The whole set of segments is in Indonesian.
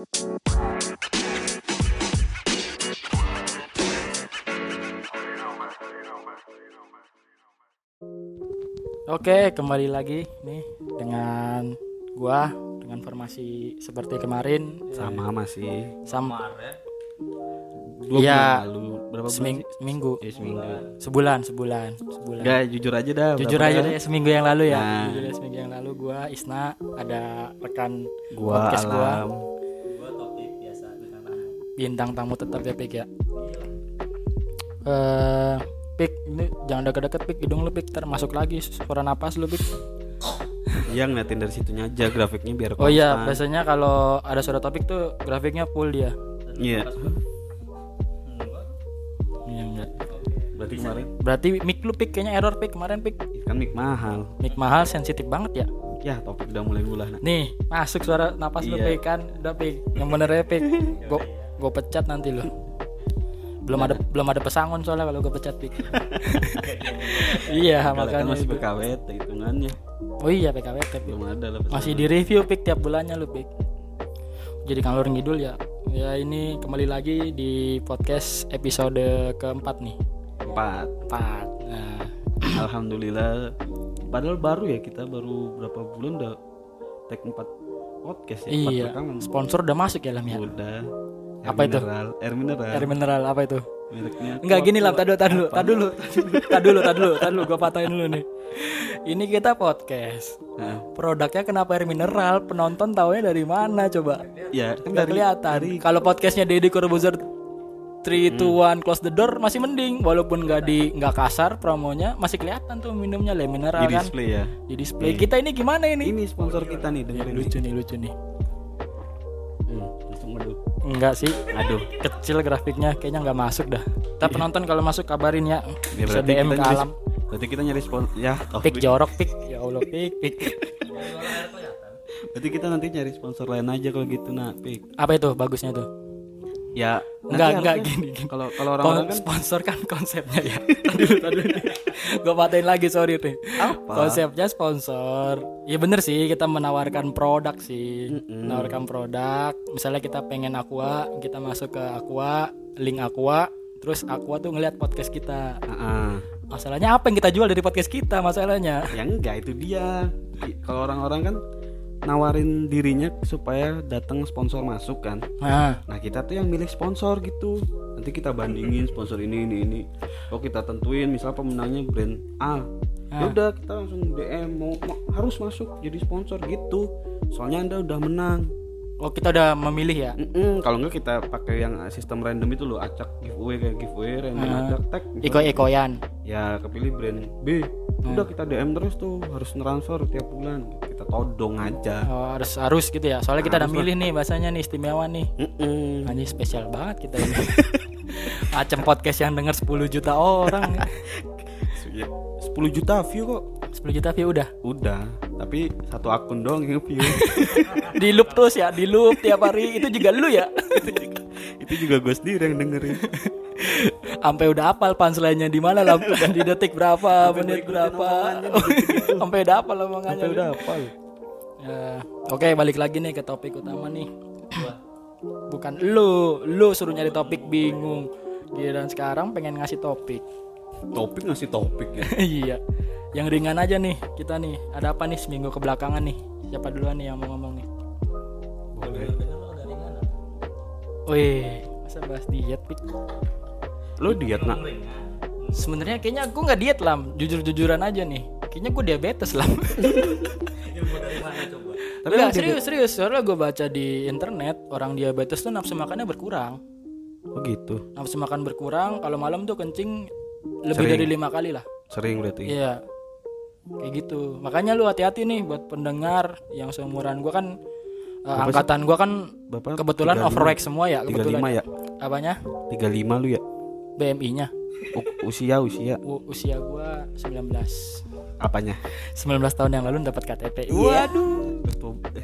Oke, kembali lagi nih dengan gua dengan formasi seperti kemarin. Sama masih. sama. Dua Iya. bulan lalu. Berapa bulan seming, sih? seminggu Eh, seminggu. Sebulan sebulan sebulan. Enggak, jujur aja dah jujur aja deh seminggu yang lalu ya. Nah. jujur aja seminggu yang lalu gua Isna ada rekan gua podcast gua. Alam bintang tamu tetap ya Pik ya. Eh Pik ini jangan deket-deket Pik. Hidung lu Pik. Termasuk lagi suara napas lu Pik. Iya ngeliatin dari situnya aja grafiknya biar oh iya biasanya kalau ada suara topik tuh grafiknya full dia. Iya. Iya enggak. Berarti kemarin? Berarti mic lu Pik kayaknya error Pik kemarin Pik. Kan mic mahal. Mic mahal sensitif banget ya? Ya topik udah mulai bulah nah. nih masuk suara napas lu Iya. Pik kan? Udah Pik. Yang bener ya Pik. Gue gue pecat nanti lu belum ada belum ada pesangon soalnya kalau gue pecat Pik iya Kalau kan makanya masih itu. BKWT hitungannya. Oh iya PKWT Pik belum ada lah masih di review Pik tiap bulannya lu Pik jadi ngalur ngidul ya. Ya ini kembali lagi di podcast episode keempat nih. Empat. Empat. Nah. Alhamdulillah. Padahal baru ya kita baru berapa bulan udah tag empat podcast ya iya rekaman. sponsor udah masuk ya Lam ya? Udah Air Apa itu? air mineral air mineral apa itu mereknya Enggak gini lah, Coca-Cola. tadi dulu, tadi dulu, tadi dulu, tadi dulu, tadi dulu, gue patahin dulu nih. Ini kita podcast. Nah, Produknya kenapa air mineral? Penonton taunya dari mana coba? ya kan Nggak dari kelihatan. Kalau podcastnya Deddy Corbuzier 3 to 1 close the door masih mending walaupun nggak di nggak kasar promonya masih kelihatan tuh minumnya le mineral di kan display ya di display kita ini gimana ini ini sponsor kita nih dengerin nih. lucu nih lucu nih Hmm, enggak sih. Aduh kecil grafiknya kayaknya nggak masuk dah. Tapi penonton kalau masuk kabarin ya. Ya, bisa DM ke nyari- alam. berarti kita nyari sponsor ya oh, pik jorok pik. Ya allah pik pik. Berarti kita nanti nyari sponsor lain aja kalau gitu nah pik. Apa itu bagusnya tuh ya enggak harusnya gini kalau kalau Kon- orang-orang kan sponsor kan konsepnya ya. Tadi tadi gue patahin lagi sorry nih. Apa? konsepnya sponsor. Ya bener sih kita menawarkan produk sih. Mm-mm. menawarkan produk. Misalnya kita pengen aqua kita masuk ke aqua link aqua terus aqua tuh ngeliat podcast kita. Ah, ah. masalahnya apa yang kita jual dari podcast kita masalahnya? Ya enggak itu dia. Kalau orang-orang kan nawarin dirinya supaya datang sponsor masuk kan. Nah nah kita tuh yang milih sponsor gitu. Nanti kita bandingin sponsor ini ini ini. Oh kita tentuin misal pemenangnya brand A. Ya Ah. udah kita langsung DM mau, mau- harus masuk jadi sponsor gitu. Soalnya anda udah menang. Oh kita udah memilih ya? Mm-mm, kalau enggak kita pakai yang sistem random itu loh acak giveaway kayak giveaway random Ah. acak tag misal- iko ikoyan ya kepilih brand B. Hmm. udah kita DM terus tuh harus transfer tiap bulan. kita todong aja oh, harus harus gitu ya soalnya kita udah Harus milih nih bahasanya nih istimewa nih Mm-mm. Anjing spesial banget kita ini. Macam podcast yang denger 10 juta orang. Ya, 10 juta view kok 10 juta view udah. udah tapi satu akun doang yang view Di loop terus ya, di loop tiap hari. Itu juga lu ya. itu juga gue sendiri yang dengerin Sampai udah hafal punchline-nya di mana lah di detik berapa, menit berapa. Sampai udah hafal omongannya. Sampai udah apa Ya, Oke, balik lagi nih ke topik utama nih. Bukan lu, lu suruh nyari topik bingung. Giliran sekarang pengen ngasih topik. topik ngasih topik ya iya. Yang ringan aja nih kita nih. Ada apa nih seminggu kebelakangan nih? Siapa duluan nih yang mau ngomong nih? boleh Wih, masa bahas diet, Pik? lu diet nak Sebenarnya kayaknya gue nggak diet lam, jujur-jujuran aja nih. Kayaknya gue diabetes lam. tapi Enggak lu serius serius. Soalnya gue baca di internet orang diabetes tuh nafsu makannya berkurang. oh gitu Nafsu makan berkurang. Kalau malam tuh kencing lebih Sering. dari lima kali lah. sering berarti Iya. Kayak gitu. Makanya lu hati-hati nih buat pendengar yang seumuran gue kan eh, angkatan gue kan bapak kebetulan 35 overweight semua ya 35 kebetulan. ya Apanya? 35 lu ya BMI-nya. Usia usia U- usia gua 19 apanya? 19 tahun yang lalu dapat KTP Iya. waduh.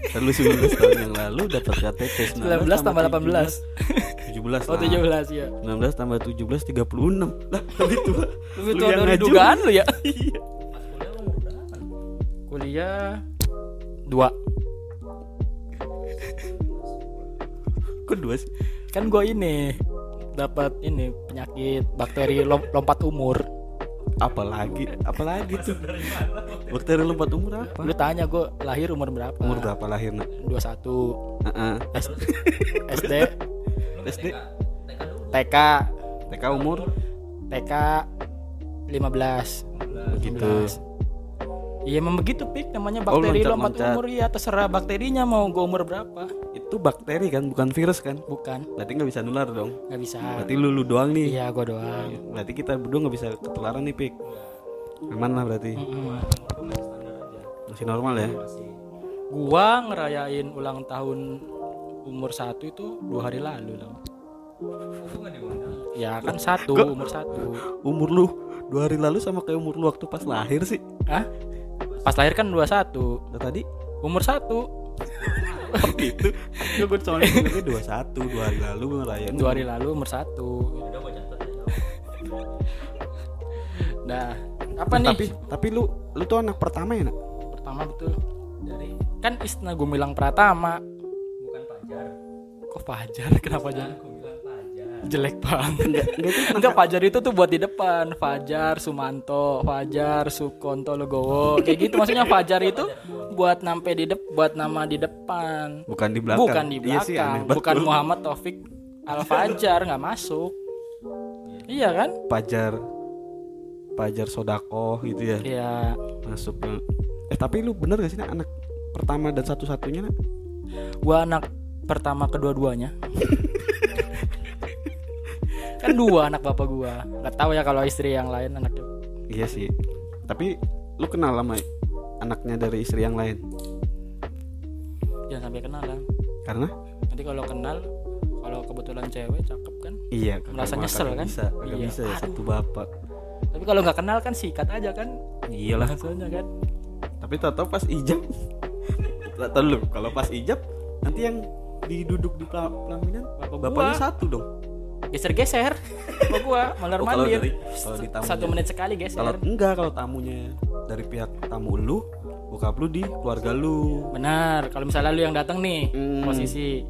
Terlalu 19 tahun yang lalu dapat KTP 19 tambah 18 17 oh lah. 17 ya 19 tambah 17 36 lah lebih tua Lu tua dari dugaan lu ya? Iya. kuliah dua. Dua sih? kan gue ini dapat ini penyakit bakteri lom- lompat umur Apalagi, apalagi tuh. Bakteri lompat umur apa? lu tanya gue lahir umur berapa Umur berapa lahir nak? 21 Heeh. S- SD SD, TK TK umur TK 15 gitu. Iya emang begitu pik namanya Oh, bakteri loncat- lompat loncat. umur ya terserah bakterinya mau gue umur berapa Itu bakteri kan, bukan virus kan? bukan Berarti nggak bisa nular dong. nggak bisa Berarti lu lu doang nih. iya gue doang Berarti kita berdua nggak bisa ketularan nih pik. Aman lah berarti. Mm-mm. Masih normal ya. gua ngerayain ulang tahun umur satu itu dua hari lalu loh ya kan satu umur satu Umur lu dua hari lalu sama kayak umur lu waktu pas lahir sih. Hah? Pas lahir kan 21 Nah, tadi? Umur satu. Oh gitu. Gue gue soalnya dua satu dua hari lalu gue ngerayain. dua hari lalu umur satu. Nah apa nih? Tapi tapi lu lu tuh anak pertama ya nak? pertama betul. Dari kan Isna Gumilang Pratama. Bukan Fajar. Kok Fajar? Kenapa Fajar aku bilang Fajar jelek banget. Enggak enggak itu enggak Fajar itu tuh buat di depan. Fajar Sumanto Fajar Sukonto Legowo kayak gitu maksudnya Fajar itu buat nampe di dep buat nama di depan. Bukan di belakang. bukan di Iya sih, belakang. aneh bukan betul. Muhammad Taufik Al Fajar nggak masuk. Iya kan? Pajar Pajar Sodako gitu ya. Iya. Masuk ke- eh tapi lu bener gak sih nak? Anak pertama dan satu-satunya nak? Gua anak pertama kedua-duanya kan dua anak bapak gua. Nggak tahu ya kalau istri yang lain anaknya. Iya sih. Tapi lu kenal sama anaknya dari istri yang lain? Jangan sampai kenal lah. Karena? Nanti kalau kenal kalau kebetulan cewek cakep kan? Iya Merasa nyesel kan? bisa Iya. bisa ya satu bapak. Tapi kalau nggak kenal kan sikat aja kan? Iyalah. Maksudnya kan? Tapi tau pas ijab. Tahu lu kalau pas ijab nanti yang diduduk di pel- pelaminan Bapak bapaknya satu dong geser-geser bapak gua malar Oh, mandir. dari- tamunya. satu menit sekali geser. Kalau enggak kalau tamunya dari pihak tamu lu bokap lu di keluarga lu. Benar kalau misalnya lu yang datang nih Hmm. posisi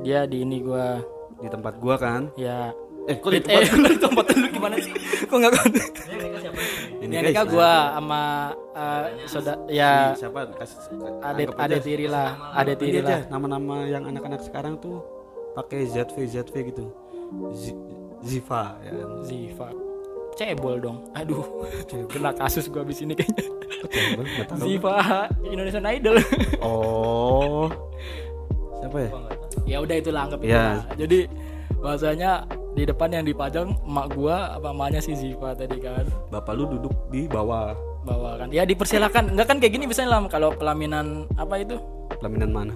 dia di ini gua. Di tempat gua kan? Ya. Eh kok di eh, tempat di tempat lu gimana sih? Kok nggak ini yang guys nikah gua sama uh, saudara ya. Si siapa kasih adet adet tiri lah adet Ini tiri lah. nama-nama yang anak-anak sekarang tuh pakai ZV ZV gitu Z- Ziva ya kan? Ziva. Cebol dong. Aduh. Kena kasus gua abis ini kayaknya. Cebol. Ziva Indonesian Idol. Oh. Siapa ya? Ya udah anggap itu Ya. lah. jadi bahasanya di depan yang dipajang emak gua apa emaknya si Ziva tadi kan. Bapak lu duduk di bawah. Bawa kan. Ya dipersilakan. Enggak kan kayak gini misalnya lah kalau pelaminan apa itu? Pelaminan mana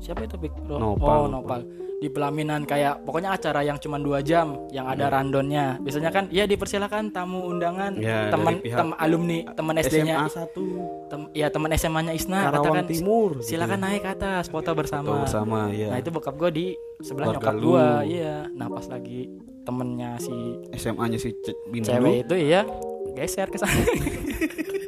siapa itu Big Bro? Nopal, oh nopal. Di pelaminan kayak pokoknya acara yang cuma dua jam yang ada randonnya. Biasanya kan ya dipersilakan tamu undangan. Ya, teman tem alumni teman SD-nya SMA satu. Tem, ya teman SMA-nya Isna Karawang katakan Timur gitu. Silakan naik ke atas foto bersama Foto bersama. ya nah itu bokap gue di sebelah Keluarga nyokap gue iya. Nah pas lagi temennya si SMA nya si cewek itu iya geser ke sana